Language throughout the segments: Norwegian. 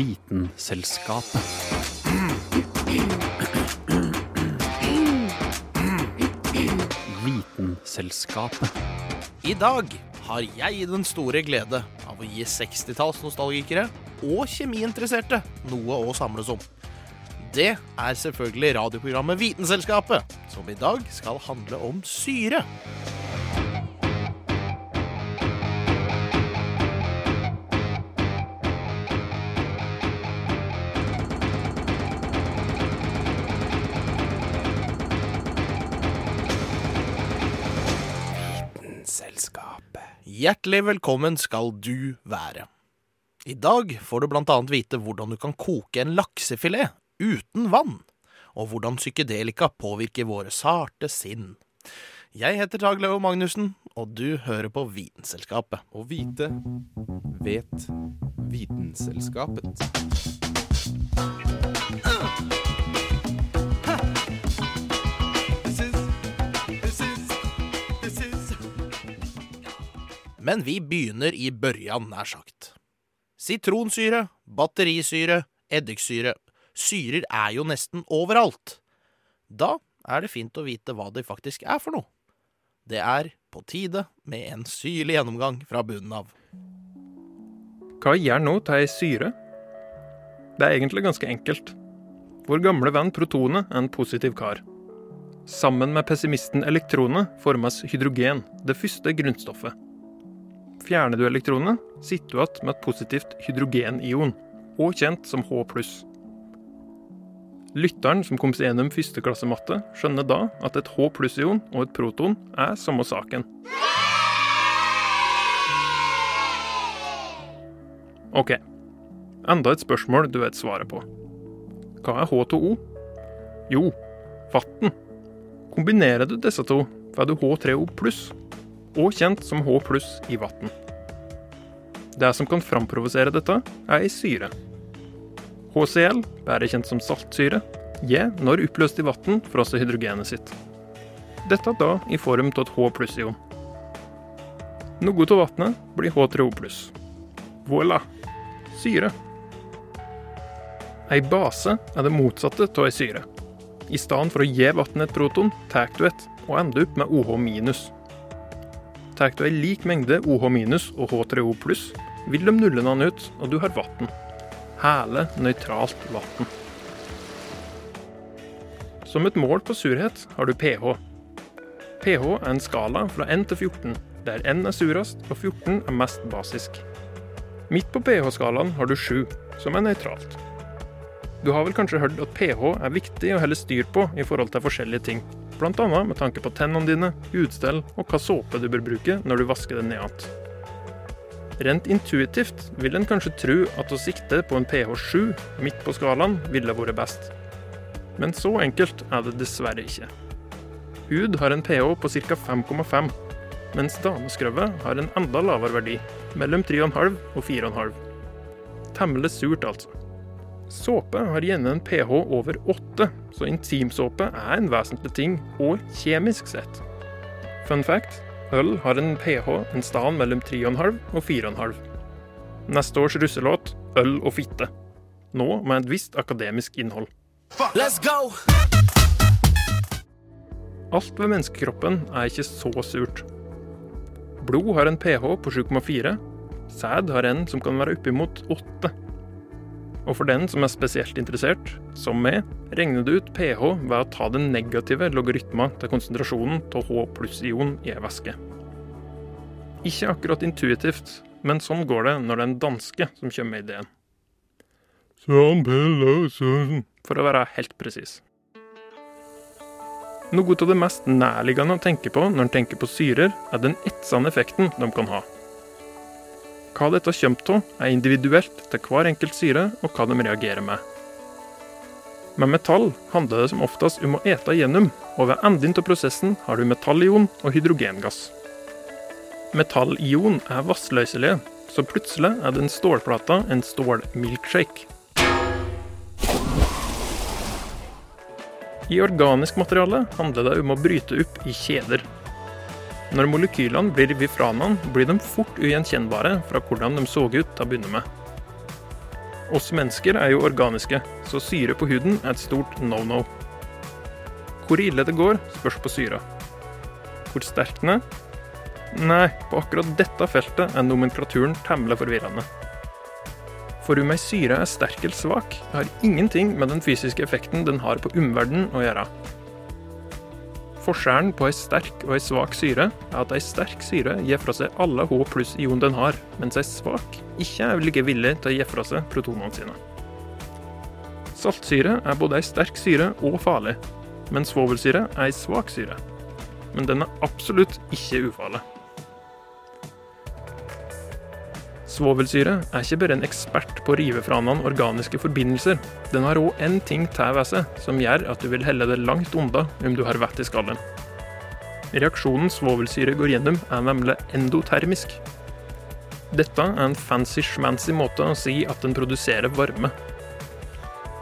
Vitenselskapet. Vitenselskapet. I dag har jeg den store glede av å gi 60-tallsnostalgikere og kjemiinteresserte noe å samles om. Det er selvfølgelig radioprogrammet Vitenselskapet, som i dag skal handle om syre. Hjertelig velkommen skal du være. I dag får du blant annet vite hvordan du kan koke en laksefilet uten vann, og hvordan psykedelika påvirker våre sarte sinn. Jeg heter Dag Leo Magnussen, og du hører på Vitenselskapet. Å vite vet Vitenselskapet. Men vi begynner i børjan, nær sagt. Sitronsyre, batterisyre, eddiksyre. Syrer er jo nesten overalt. Da er det fint å vite hva det faktisk er for noe. Det er på tide med en syrlig gjennomgang fra bunnen av. Hva gjør nå til ei syre? Det er egentlig ganske enkelt. Vår gamle venn protonet er en positiv kar. Sammen med pessimisten elektronet formes hydrogen, det første grunnstoffet. Fjerner du elektronene, sitter du igjen med et positivt hydrogenion, også kjent som H+. Lytteren som kom seg gjennom første klasse matte, skjønner da at et H pluss-ion og et proton er samme saken. OK. Enda et spørsmål du vet svaret på. Hva er H2O? Jo, vann. Kombinerer du disse to, får du H3O pluss, og kjent som H pluss i vann. Det som kan framprovosere dette, er ei syre. HCl, bedre kjent som saltsyre, gir, når oppløst i vann, fra seg hydrogenet sitt. Dette da i form av et H pluss-ion. Noe av vannet blir H3O pluss. Voilà! Syre. Ei base er det motsatte av ei syre. I stedet for å gi vannet et proton, tar du et, og ender opp med OH minus. Tar du ei lik mengde OH og H3O vil de nulle den ut, og du har vann. Hele, nøytralt vann. Som et mål på surhet har du pH. pH er en skala fra 1 til 14, der 1 er surest og 14 er mest basisk. Midt på pH-skalaen har du 7, som er nøytralt. Du har vel kanskje hørt at pH er viktig å helle styr på i forhold til forskjellige ting, bl.a. med tanke på tennene dine, utstell og hva såpe du bør bruke når du vasker den ned igjen. Rent intuitivt vil en kanskje tro at å sikte på en pH 7 midt på skalaen ville vært best. Men så enkelt er det dessverre ikke. Hud har en pH på ca. 5,5, mens dameskrøvet har en enda lavere verdi, mellom 3,5 og 4,5. Temmelig surt, altså. Såpe har gjerne en pH over 8, så intimsåpe er en vesentlig ting, og kjemisk sett. Fun fact Øl har en pH en sted mellom 3,5 og 4,5. Neste års russelåt Øl og fitte. Nå med et visst akademisk innhold. Let's go! Alt ved menneskekroppen er ikke så surt. Blod har en pH på 7,4. Sæd har en som kan være oppimot 8. Og for den som er spesielt interessert, som meg, regner du ut pH ved å ta den negative logarytma til konsentrasjonen av H pluss-ion i ei væske. Ikke akkurat intuitivt, men sånn går det når det er en danske som kommer med ideen. For å være helt presis. Noe av det mest nærliggende å tenke på når en tenker på syrer, er den etsende effekten de kan ha. Hva dette kommer av, er individuelt til hver enkelt syre og hva de reagerer med. Med metall handler det som oftest om å ete gjennom, og ved enden av prosessen har du metallion og hydrogengass. Metallion er vassløselige, så plutselig er den stålplata en stålmilkshake. I organisk materiale handler det om å bryte opp i kjeder, når molekylene blir hverandre, blir de fort ugjenkjennbare fra hvordan de så ut til å begynne med. Oss mennesker er jo organiske, så syre på huden er et stort no-no. Hvor ille det går, spørs på syra. Hvor sterk den er? Nei, på akkurat dette feltet er nomenklaturen temmelig forvirrende. For om ei syre er sterk eller svak, har ingenting med den fysiske effekten den har på omverdenen å gjøre. Forskjellen på ei sterk og ei svak syre er at ei sterk syre gir fra seg alle H pluss-ion den har, mens ei svak ikke er like villig til å gi fra seg protonene sine. Saltsyre er både ei sterk syre og farlig, mens svovelsyre er ei svak syre. Men den er absolutt ikke ufarlig. Svovelsyre er ikke bare en ekspert på å rive fra hverandre organiske forbindelser. Den har òg en ting til ved seg som gjør at du vil helle det langt unna om du har vett i skallen. Reaksjonen svovelsyre går gjennom, er nemlig endotermisk. Dette er en fancy-schmancy måte å si at den produserer varme.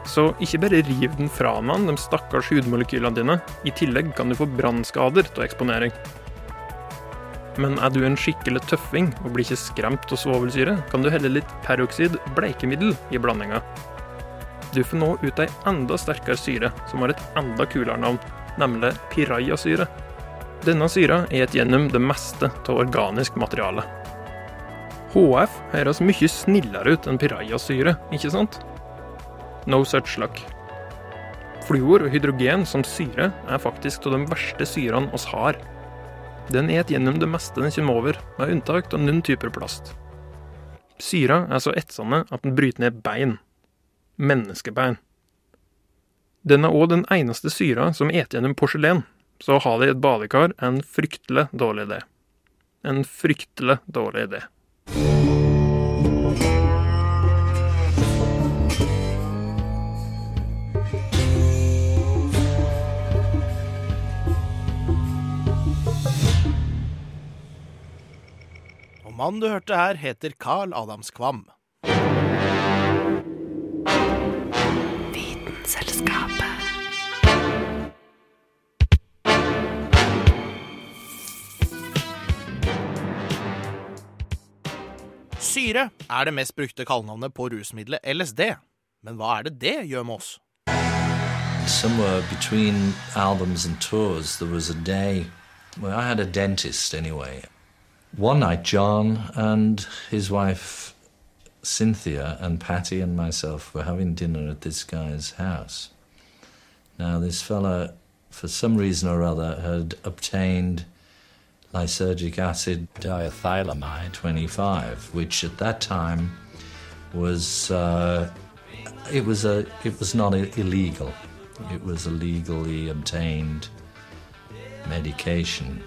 Så ikke bare riv den fra hverandre, de stakkars hudmolekylene dine. I tillegg kan du få brannskader av eksponering. Men er du en skikkelig tøffing og blir ikke skremt av svovelsyre, kan du helle litt peroksid bleikemiddel i blandinga. Du får nå ut ei enda sterkere syre, som har et enda kulere navn, nemlig pirajasyre. Denne syra er et gjennom det meste av organisk materiale. HF høres mye snillere ut enn pirajasyre, ikke sant? No such luck. Fluor og hydrogen som syre er faktisk av de verste syrene oss har. Den et gjennom det meste den kommer over, med unntak av noen typer plast. Syra er så etsende at den bryter ned bein. Menneskebein. Den er òg den eneste syra som et gjennom porselen, så å ha det i et badekar er en fryktelig dårlig idé. En fryktelig dårlig idé. Mannen du hørte her, heter Carl Adams Kvam. Syre er det mest brukte kallenavnet på rusmiddelet LSD. Men hva er det det gjør med oss? somewhere between albums and tours, there was a day where I had a dentist anyway. One night, John and his wife Cynthia and Patty and myself were having dinner at this guy's house. Now, this fella, for some reason or other, had obtained lysergic acid diethylamide 25, which at that time was uh, it was a it was not illegal. It was a legally obtained medication.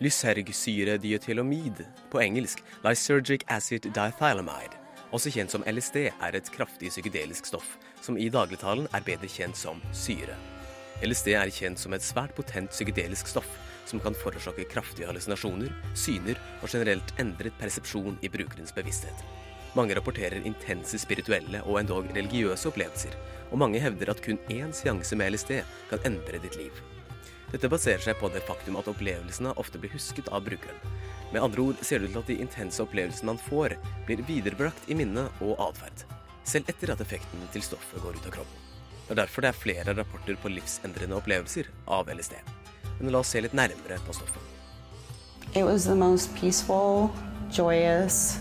Lysergsyredietylamid, på engelsk lysergic acid diethylamide, også kjent som LSD, er et kraftig psykedelisk stoff som i dagligtalen er bedre kjent som syre. LSD er kjent som et svært potent psykedelisk stoff som kan forårsake kraftige hallusinasjoner, syner og generelt endret persepsjon i brukerens bevissthet. Mange rapporterer intense spirituelle og endog religiøse opplevelser, og mange hevder at kun én seanse med LSD kan endre ditt liv. Dette baserer seg på det faktum at opplevelsene ofte blir husket av brukeren. Med andre ord ser det ut til at de intense opplevelsene man får, blir viderebrakt i minne og atferd. Selv etter at effekten til stoffet går ut av kroppen. Det er derfor det er flere rapporter på livsendrende opplevelser av LSD. Men la oss se litt nærmere på stoffet. It was the most peaceful, joyous,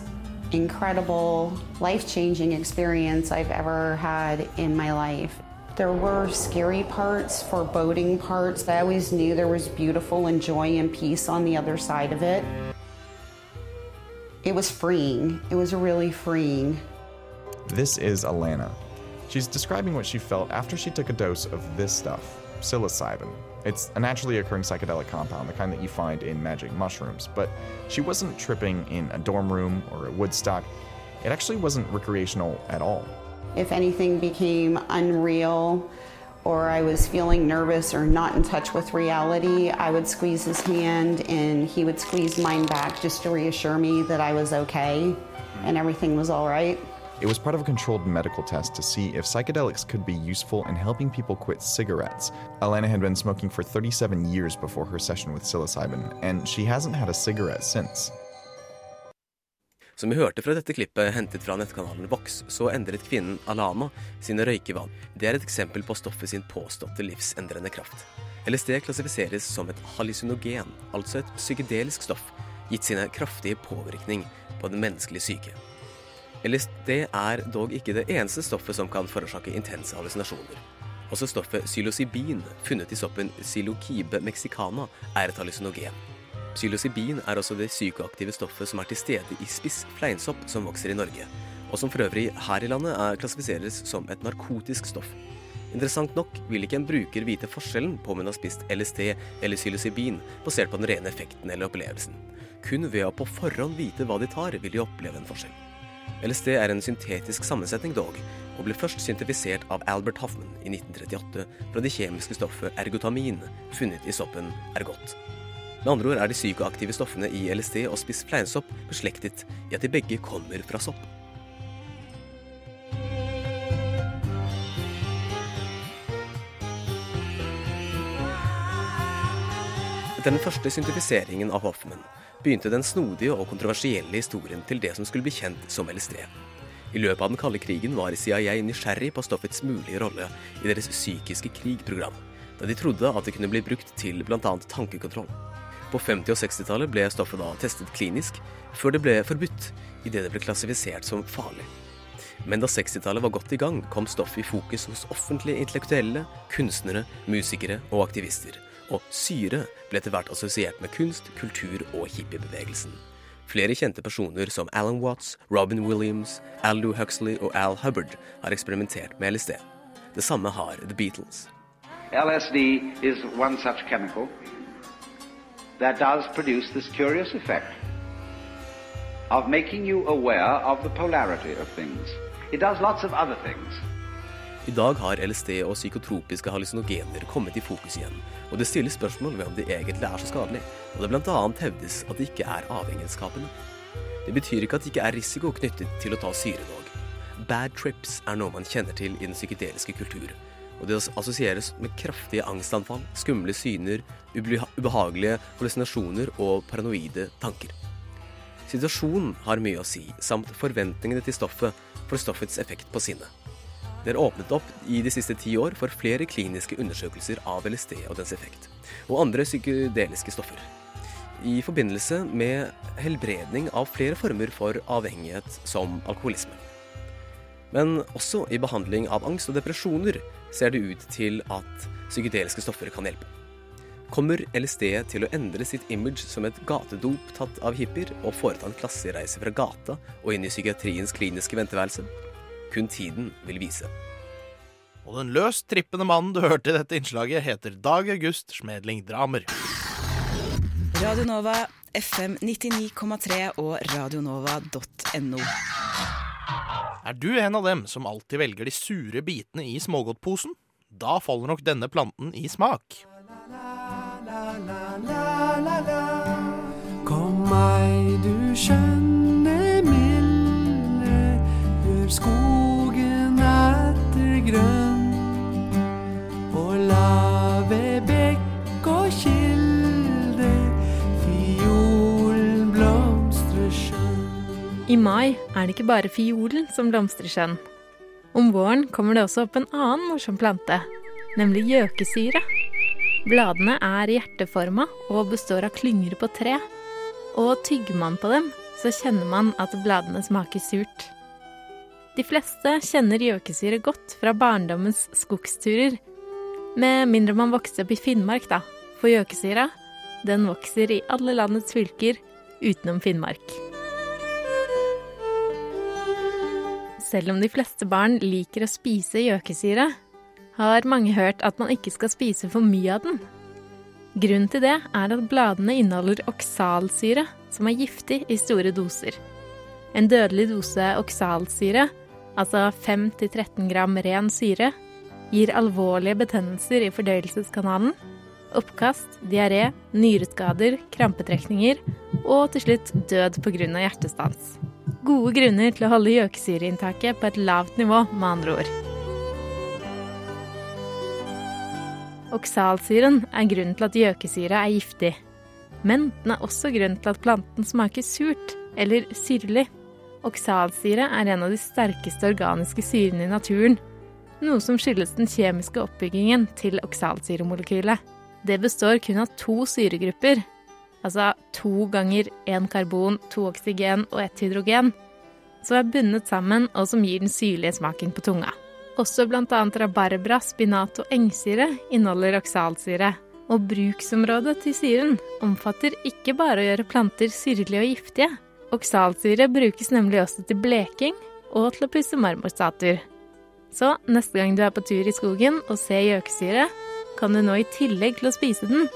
incredible, life changing experience I've ever had in my life. There were scary parts, foreboding parts. I always knew there was beautiful and joy and peace on the other side of it. It was freeing. It was really freeing. This is Alana. She's describing what she felt after she took a dose of this stuff, psilocybin. It's a naturally occurring psychedelic compound, the kind that you find in magic mushrooms, but she wasn't tripping in a dorm room or at Woodstock. It actually wasn't recreational at all. If anything became unreal or I was feeling nervous or not in touch with reality, I would squeeze his hand and he would squeeze mine back just to reassure me that I was okay and everything was all right. It was part of a controlled medical test to see if psychedelics could be useful in helping people quit cigarettes. Alana had been smoking for 37 years before her session with psilocybin, and she hasn't had a cigarette since. Som vi hørte fra dette klippet hentet fra nettkanalen Vox, så endret kvinnen Alana sine røykevaner. Det er et eksempel på stoffet sin påståtte livsendrende kraft. LSD klassifiseres som et hallusinogen, altså et psykedelisk stoff, gitt sine kraftige påvirkning på den menneskelige syke. LSD er dog ikke det eneste stoffet som kan forårsake intense hallusinasjoner. Også stoffet psilocybin, funnet i soppen Psilocybe mexicana, er et hallusinogen. Psilocybin er også det psykoaktive stoffet som er til stede i spiss fleinsopp som vokser i Norge, og som for øvrig her i landet er klassifiseres som et narkotisk stoff. Interessant nok vil ikke en bruker vite forskjellen på om hun har spist LSD eller psilocybin basert på den rene effekten eller opplevelsen. Kun ved å på forhånd vite hva de tar, vil de oppleve en forskjell. LSD er en syntetisk sammensetning dog, og ble først syntifisert av Albert Hoffman i 1938 fra det kjemiske stoffet ergotamin, funnet i soppen ergot. Med andre ord er de psykoaktive stoffene i LSD og spiss fleinsopp beslektet i at de begge kommer fra sopp. Etter den første syntetiseringen av Hoffmann begynte den snodige og kontroversielle historien til det som skulle bli kjent som LSD. I løpet av den kalde krigen var CIA nysgjerrig på stoffets mulige rolle i deres psykiske krigprogram, da de trodde at det kunne bli brukt til bl.a. tankekontroll. På 50- og 60-tallet ble stoffet da testet klinisk, før det ble forbudt idet det ble klassifisert som farlig. Men da 60-tallet var godt i gang, kom stoffet i fokus hos offentlige intellektuelle, kunstnere, musikere og aktivister. Og syre ble etter hvert assosiert med kunst, kultur og hippiebevegelsen. Flere kjente personer som Alan Watts, Robin Williams, Aldou Huxley og Al Hubbard har eksperimentert med LSD. Det samme har The Beatles. LSD is one such chemical that does produce this curious effect of making you aware of the polarity of things. It does lots of other things. I dag har LSD og psykotropiske hallusinogener kommet i fokus igjen, og det stilles spørsmål ved om de egentlig er så skadelige, og det bl.a. hevdes at det ikke er avhengighetsskapende. Det betyr ikke at det ikke er risiko knyttet til å ta syre dog. Bad trips er noe man kjenner til i den psykedeliske kultur, og det assosieres med kraftige angstanfall, skumle syner, ubehagelige hallusinasjoner og paranoide tanker. Situasjonen har mye å si, samt forventningene til stoffet for stoffets effekt på sinnet. Det er åpnet opp i de siste ti år for flere kliniske undersøkelser av LSD og dens effekt, og andre psykedeliske stoffer. I forbindelse med helbredning av flere former for avhengighet som alkoholisme. Men også i behandling av angst og depresjoner ser det ut til at psykedeliske stoffer kan hjelpe. Kommer LSD til å endre sitt image som et gatedop tatt av hippier, og foreta en klassereise fra gata og inn i psykiatriens kliniske venteværelse? Kun tiden vil vise. Og den løst trippende mannen du hørte i dette innslaget, heter Dag August Smedling Dramer. Radio Nova, FM 99,3 og radionova.no. Er du en av dem som alltid velger de sure bitene i smågodtposen? Da faller nok denne planten i smak. Kom meg, du skjønne milde, hør skogen etter grønn. I mai er det ikke bare fiolen som blomstrer skjønn. Om våren kommer det også opp en annen morsom plante, nemlig gjøkesyre. Bladene er hjerteforma og består av klynger på tre. Og tygger man på dem, så kjenner man at bladene smaker surt. De fleste kjenner gjøkesyre godt fra barndommens skogsturer. Med mindre man vokste opp i Finnmark, da. For gjøkesyra, den vokser i alle landets fylker utenom Finnmark. Selv om de fleste barn liker å spise gjøkesyre, har mange hørt at man ikke skal spise for mye av den. Grunnen til det er at bladene inneholder oksalsyre, som er giftig i store doser. En dødelig dose oksalsyre, altså 5-13 gram ren syre, gir alvorlige betennelser i fordøyelseskanalen, oppkast, diaré, nyreskader, krampetrekninger og til slutt død pga. hjertestans. Gode grunner til å holde gjøkesyreinntaket på et lavt nivå, med andre ord. Oksalsyren er grunnen til at gjøkesyre er giftig. Men den er også grunnen til at planten smaker surt eller syrlig. Oksalsyre er en av de sterkeste organiske syrene i naturen, noe som skyldes den kjemiske oppbyggingen til oksalsyremolekylet. Det består kun av to syregrupper, altså to ganger én karbon, to oksygen og ett hydrogen, som er bundet sammen og som gir den syrlige smaken på tunga. Også bl.a. rabarbra, spinat og engsyre inneholder oksalsyre. Og bruksområdet til syren omfatter ikke bare å gjøre planter syrlige og giftige. Oksalsyre brukes nemlig også til bleking og til å pusse marmorstatuer. Så neste gang du er på tur i skogen og ser gjøkesyre, kan du nå i tillegg til å spise den,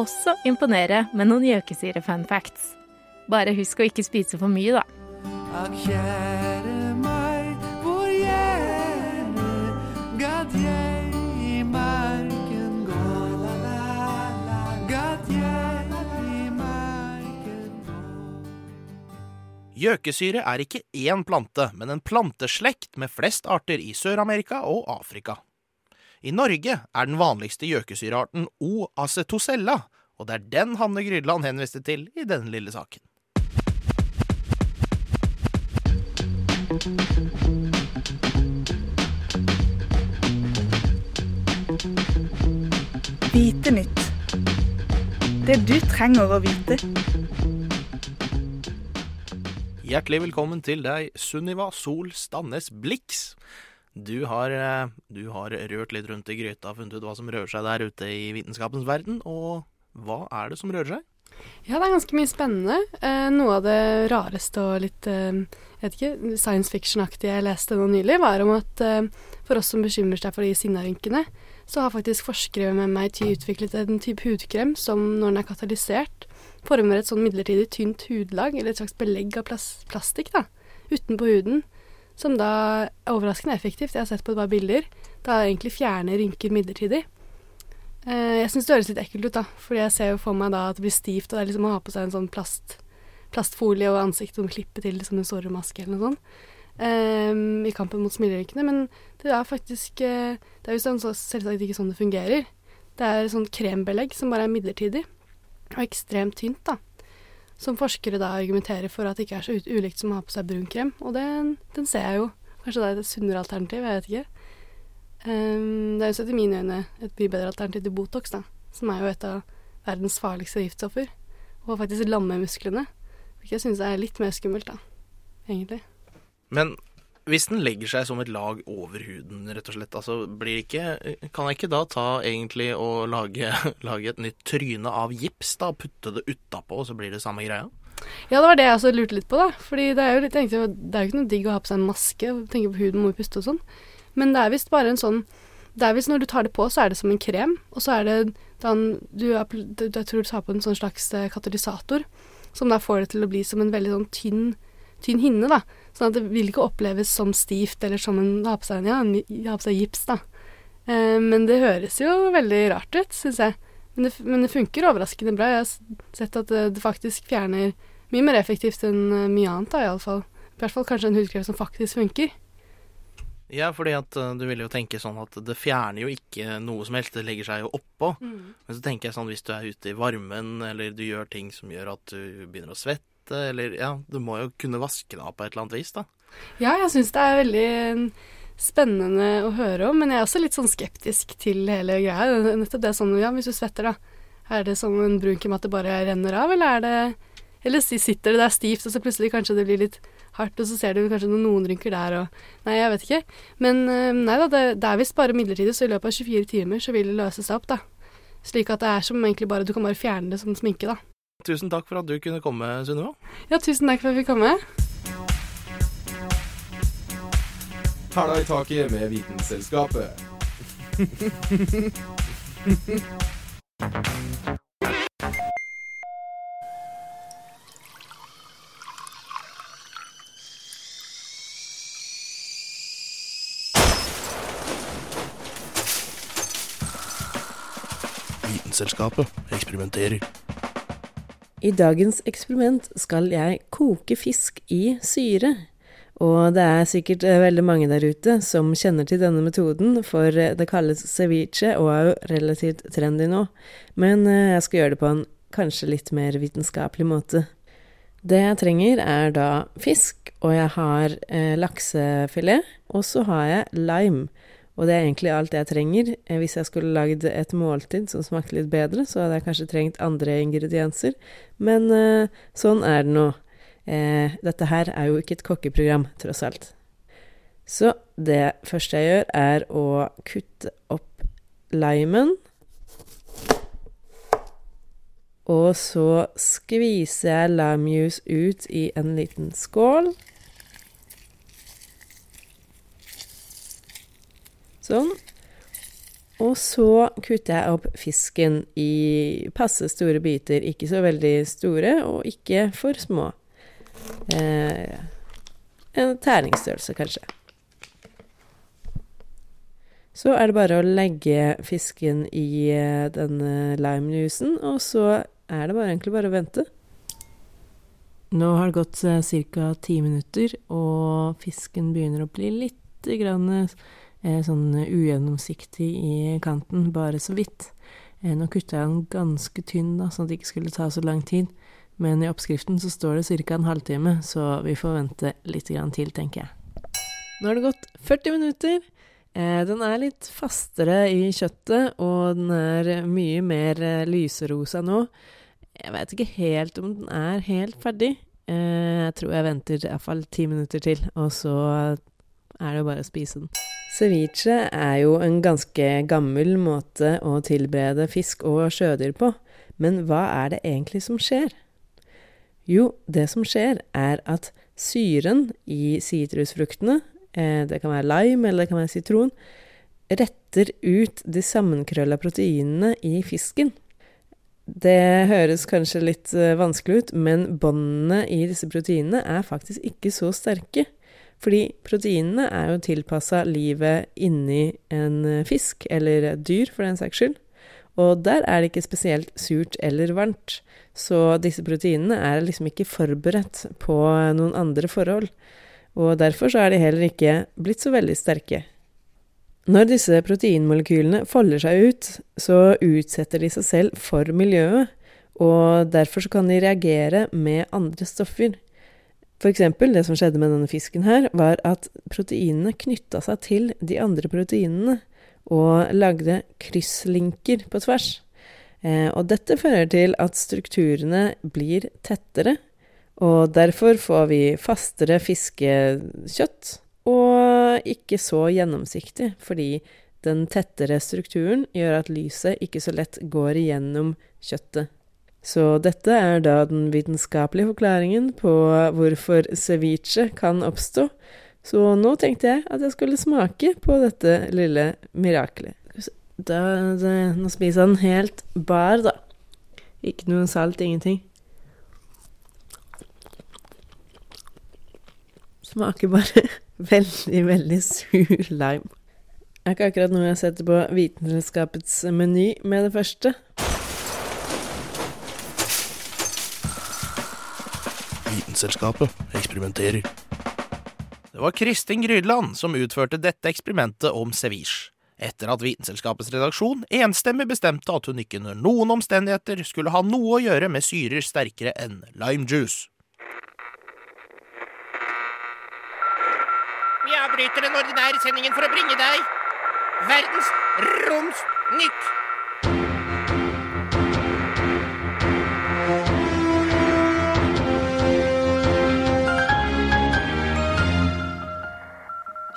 også imponere med noen gjøkesyre-fun facts. Bare husk å ikke spise for mye, da. Ak kjære meg, hvor gjerne gadd jeg i marken gå. Gadd jeg i marken Gjøkesyre er ikke én plante, men en planteslekt med flest arter i Sør-Amerika og Afrika. I Norge er den vanligste gjøkesyrearten O. acetosella, og det er den Hanne Grydland henviste til i denne lille saken. Vite nytt. Det du trenger å vite. Hjertelig velkommen til deg, Sunniva Sol Stannes Blix. Du har, eh, du har rørt litt rundt i gryta funnet ut hva som rører seg der ute i vitenskapens verden. Og hva er det som rører seg? Ja, det er ganske mye spennende. Eh, noe av det rareste og litt eh, vet ikke, science fiction-aktige jeg leste nå nylig, var om at eh, for oss som bekymrer seg for de sinnarynkene, så har faktisk forskere med meg ty utviklet en type hudkrem som når den er katalysert, former et sånn midlertidig tynt hudlag, eller et slags belegg av plas plastikk, da, utenpå huden, som da er overraskende effektivt. Jeg har sett på et par bilder. Da egentlig fjerner rynker midlertidig. Eh, jeg syns det høres litt ekkelt ut, da, fordi jeg ser jo for meg da at det blir stivt, og det er liksom å ha på seg en sånn plast, plastfolie over ansiktet som klipper til som en såremaske eller noe sånt. Um, i kampen mot smilerynkene, men det er faktisk uh, Det er jo sånn, så selvsagt ikke sånn det fungerer. Det er sånn krembelegg som bare er midlertidig, og ekstremt tynt, da. Som forskere da argumenterer for at det ikke er så ulikt som å ha på seg brun krem, og det, den ser jeg jo. Kanskje det er et sunnere alternativ, jeg vet ikke. Um, det er jo sett i mine øyne et mye bedre alternativ til Botox, da, som er jo et av verdens farligste giftstoffer, og faktisk lammer musklene. Hvilket jeg synes er litt mer skummelt, da, egentlig. Men hvis den legger seg som et lag over huden, rett og slett, altså blir ikke Kan jeg ikke da ta egentlig og lage, lage et nytt tryne av gips, da? Putte det utapå, og så blir det samme greia? Ja, det var det jeg også lurte litt på, da. Fordi det er jo litt, egentlig, det er jo ikke noe digg å ha på seg en maske og tenke på huden må jo puste og sånn. Men det er visst bare en sånn Det er visst når du tar det på, så er det som en krem, og så er det den du, Jeg tror du tar på en sånn slags katalysator, som da får det til å bli som en veldig sånn tynn, tynn hinne, da. Sånn at det vil ikke oppleves som stivt eller som en har på seg, ja, ha på seg gips, da. Eh, men det høres jo veldig rart ut, syns jeg. Men det, men det, funker overraskende bra. Jeg har sett at det, det, faktisk fjerner mye mer effektivt enn mye annet, da, iallfall. I hvert fall kanskje en hudkrem som faktisk funker. Ja, fordi at uh, du vil jo tenke sånn at det fjerner jo ikke noe som helst, det legger seg jo oppå. Mm. Men så tenker jeg sånn hvis du er ute i varmen, eller du gjør ting som gjør at du begynner å svette, eller ja, du må jo kunne vaske det av på et eller annet vis, da. Ja, jeg syns det er veldig spennende å høre om, men jeg er også litt sånn skeptisk til hele greia. Nettopp det sånn, ja, hvis du svetter, da. Er det som en brun at det bare renner av, eller er det Eller sitter det der stivt, og så plutselig kanskje det blir litt hardt, og så ser du kanskje noen rynker der og Nei, jeg vet ikke. Men nei da, det, det er visst bare midlertidig, så i løpet av 24 timer så vil det løse seg opp, da. Slik at det er som egentlig bare Du kan bare fjerne det som sminke, da. Tusen takk for at du kunne komme, Sunniva. Ja, tusen takk for at jeg fikk komme. Hæla i taket med Vitenselskapet. Vitenselskapet eksperimenterer. I dagens eksperiment skal jeg koke fisk i syre. Og det er sikkert veldig mange der ute som kjenner til denne metoden, for det kalles ceviche og er jo relativt trendy nå. Men jeg skal gjøre det på en kanskje litt mer vitenskapelig måte. Det jeg trenger, er da fisk, og jeg har eh, laksefilet, og så har jeg lime. Og det er egentlig alt jeg trenger. Eh, hvis jeg skulle lagd et måltid som smakte litt bedre, så hadde jeg kanskje trengt andre ingredienser. Men eh, sånn er det nå. Eh, dette her er jo ikke et kokkeprogram, tross alt. Så det første jeg gjør, er å kutte opp limen. Og så skviser jeg limejuice ut i en liten skål. Sånn. Og så kutter jeg opp fisken i passe store biter. Ikke så veldig store, og ikke for små. Eh, en terningsstørrelse, kanskje. Så er det bare å legge fisken i eh, denne limejuicen, og så er det bare, egentlig bare å vente. Nå har det gått ca. ti minutter, og fisken begynner å bli litt grann eh, sånn ugjennomsiktig i kanten, bare så vidt. Eh, nå kutta jeg den ganske tynn, da, sånn at det ikke skulle ta så lang tid. Men i oppskriften så står det ca. en halvtime, så vi får vente litt til, tenker jeg. Nå har det gått 40 minutter. Eh, den er litt fastere i kjøttet, og den er mye mer eh, lyserosa nå. Jeg vet ikke helt om den er helt ferdig. Eh, jeg tror jeg venter iallfall ti minutter til, og så er det bare å spise den. Ceviche er jo en ganske gammel måte å tilberede fisk og sjødyr på, men hva er det egentlig som skjer? Jo, det som skjer, er at syren i sitrusfruktene, det kan være lime eller det kan være sitron, retter ut de sammenkrølla proteinene i fisken. Det høres kanskje litt vanskelig ut, men båndene i disse proteinene er faktisk ikke så sterke. Fordi proteinene er jo tilpassa livet inni en fisk, eller et dyr for den saks skyld. Og der er det ikke spesielt surt eller varmt. Så disse proteinene er liksom ikke forberedt på noen andre forhold. Og derfor så er de heller ikke blitt så veldig sterke. Når disse proteinmolekylene folder seg ut, så utsetter de seg selv for miljøet, og derfor så kan de reagere med andre stoffer. Eksempel, det som skjedde med denne fisken her, var at proteinene knytta seg til de andre proteinene og lagde krysslinker på tvers. Eh, og dette fører til at strukturene blir tettere, og derfor får vi fastere fiskekjøtt og ikke så gjennomsiktig, fordi den tettere strukturen gjør at lyset ikke så lett går igjennom kjøttet. Så dette er da den vitenskapelige forklaringen på hvorfor ceviche kan oppstå. Så nå tenkte jeg at jeg skulle smake på dette lille mirakelet. Da, det, nå spiser jeg den helt bar, da. Ikke noe salt, ingenting. Smaker bare veldig, veldig sur lime. Er ikke akkurat noe jeg setter på Vitenskapets meny med det første. Vitenselskapet eksperimenterer. Det var Kristin Grydland som utførte dette eksperimentet om ceviche, etter at Vitenselskapets redaksjon enstemmig bestemte at hun ikke under noen omstendigheter skulle ha noe å gjøre med syrer sterkere enn lime juice. Vi avbryter den ordinære sendingen for å bringe deg Verdens Roms Nytt.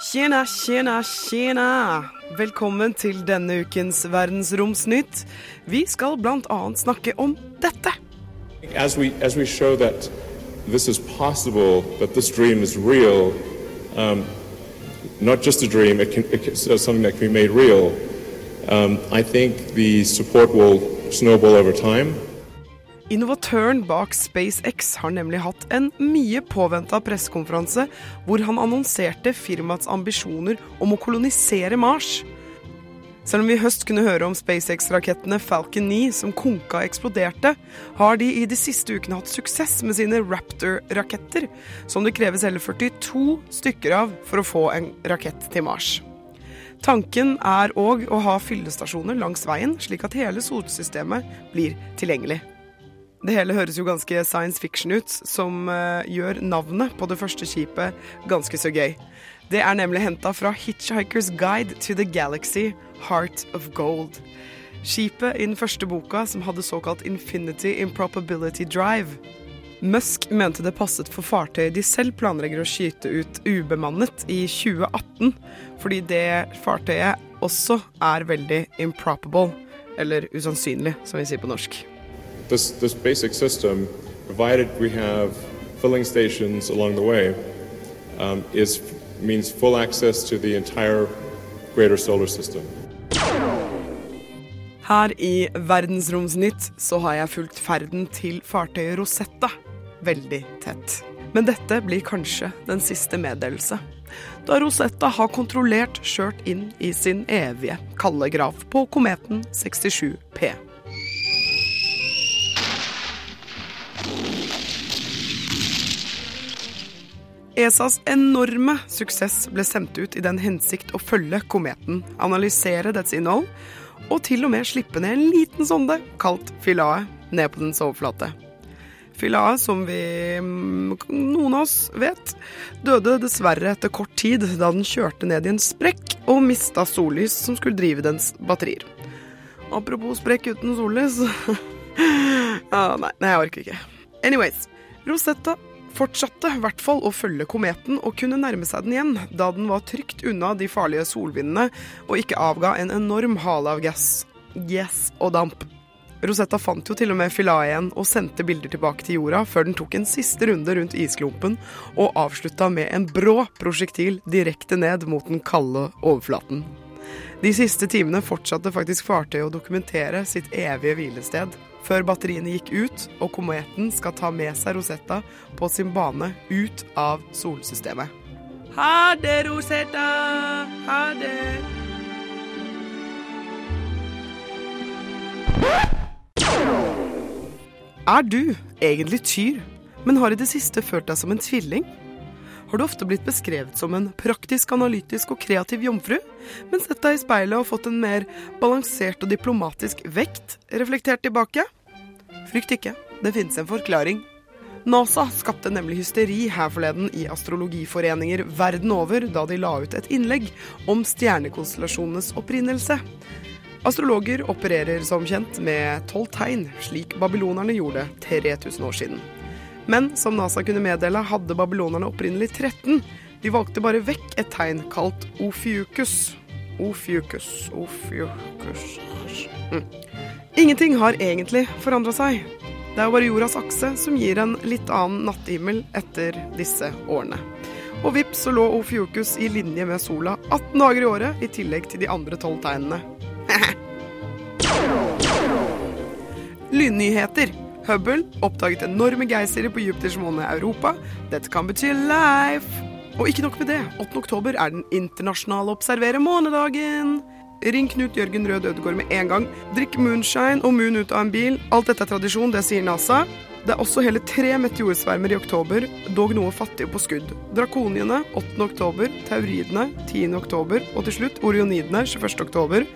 Tjena, tjena, tjena! Velkommen til denne ukens Verdensromsnytt. Vi skal annet snakke om dette. As we, as we show that this is possible, that this real, um, not just a dream, it can, it can, so something that can be made real, um, I think the support will snowball over time. Innovatøren bak SpaceX har nemlig hatt en mye påventa pressekonferanse hvor han annonserte firmaets ambisjoner om å kolonisere Mars. Selv om vi i høst kunne høre om SpaceX-rakettene Falcon 9 som konka eksploderte, har de i de siste ukene hatt suksess med sine Raptor-raketter, som det kreves hele 42 stykker av for å få en rakett til Mars. Tanken er òg å ha fyllestasjoner langs veien, slik at hele solsystemet blir tilgjengelig. Det hele høres jo ganske science fiction ut, som uh, gjør navnet på det første skipet ganske så gøy. Det er nemlig henta fra Hitchhiker's Guide to the Galaxy, Heart of Gold. Skipet i den første boka som hadde såkalt Infinity Improbability Drive. Musk mente det passet for fartøy de selv planlegger å skyte ut ubemannet i 2018, fordi det fartøyet også er veldig improbable, eller usannsynlig, som vi sier på norsk. This, this basic system, provided we have filling stations along the way, um, is, means full access to the entire greater solar system. Her i Verdensromsnytt så har jeg fulgt ferden til fartøyet Rosetta veldig tett. Men dette blir kanskje den siste meddelelse. Da Rosetta har kontrollert kjørt inn i sin evige kalde grav på kometen 67P. ESAs enorme suksess ble sendt ut i den hensikt å følge kometen, analysere dets innhold, og til og med slippe ned en liten sonde, kalt Philae, ned på dens overflate. Philae, som vi mm, noen av oss vet, døde dessverre etter kort tid da den kjørte ned i en sprekk og mista sollys som skulle drive dens batterier. Apropos sprekk uten sollys ah, nei, jeg orker ikke. Anyways, Rosetta fortsatte i hvert fall å følge kometen og kunne nærme seg den igjen, da den var trygt unna de farlige solvindene og ikke avga en enorm hale av gass, yes og damp. Rosetta fant jo til og med igjen og sendte bilder tilbake til jorda før den tok en siste runde rundt isklumpen og avslutta med en brå prosjektil direkte ned mot den kalde overflaten. De siste timene fortsatte faktisk fartøyet å dokumentere sitt evige hvilested, før batteriene gikk ut og kometen skal ta med seg Rosetta på sin bane ut av solsystemet. Ha det, Rosetta! Ha det! Er du egentlig tyr, men har i det siste følt deg som en tvilling? Har du ofte blitt beskrevet som en praktisk, analytisk og kreativ jomfru, men sett deg i speilet og fått en mer balansert og diplomatisk vekt reflektert tilbake? Frykt ikke, det finnes en forklaring. NASA skapte nemlig hysteri her forleden i astrologiforeninger verden over da de la ut et innlegg om stjernekonstellasjonenes opprinnelse. Astrologer opererer som kjent med tolv tegn, slik babylonerne gjorde 3000 år siden. Men som NASA kunne meddele, hadde babylonerne opprinnelig 13. De valgte bare vekk et tegn kalt ofiukus. Ofiukus, ofiukus mm. Ingenting har egentlig forandra seg. Det er bare jordas akse som gir en litt annen natthimmel etter disse årene. Og vips så lå Ofiukus i linje med sola 18 dager i året, i tillegg til de andre tolv tegnene. Lynnyheter. Hubble oppdaget enorme geysirer på Jupiters måne Europa. Dette kan bety life. Og ikke nok med det, 8. oktober er den internasjonale observere månedagen. Ring Knut Jørgen Rød Ødegård med en gang. Drikk moonshine og moon ut av en bil. Alt dette er tradisjon, det sier NASA. Det er også hele tre meteorsvermer i oktober, dog noe fattige på skudd. Drakoniene 8. oktober, tauridene 10. oktober og til slutt orionidene 21. oktober.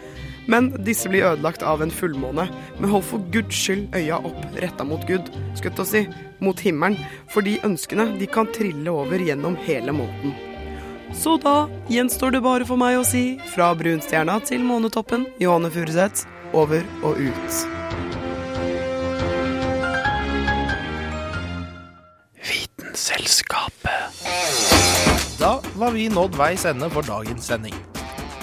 Men disse blir ødelagt av en fullmåne. Men hold for guds skyld øya opp, retta mot Gud, skutt å si, mot himmelen, for de ønskene de kan trille over gjennom hele måneden. Så da gjenstår det bare for meg å si fra brunstjerna til månetoppen, Johanne Furuseth, over og ut. Vitenselskapet. Da var vi nådd veis ende for dagens sending.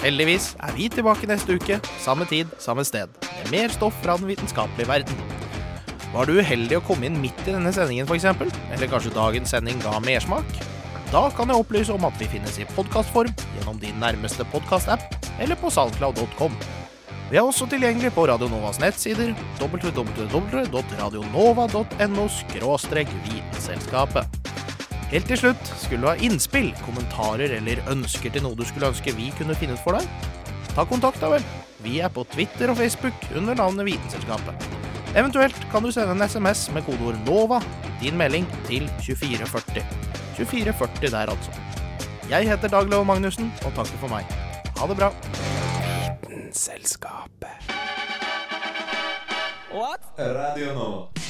Heldigvis er vi tilbake neste uke, samme tid, samme sted, med mer stoff fra den vitenskapelige verden. Var du uheldig å komme inn midt i denne sendingen f.eks., eller kanskje dagens sending ga mersmak? Da kan jeg opplyse om at vi finnes i podkastform gjennom din nærmeste podkastapp eller på salgcloud.com. Vi er også tilgjengelig på Radio Novas nettsider www.radionova.no vitenselskapet. Helt til slutt, skulle du ha innspill, kommentarer eller ønsker til noe du skulle ønske vi kunne finne ut for deg? Ta kontakt, da vel. Vi er på Twitter og Facebook under navnet Vitenselskapet. Eventuelt kan du sende en SMS med kodeord NOVA, din melding, til 2440. 2440 der, altså. Jeg heter Dag Leo Magnussen og takker for meg. Ha det bra. Vitenselskapet. What? Radio Nova.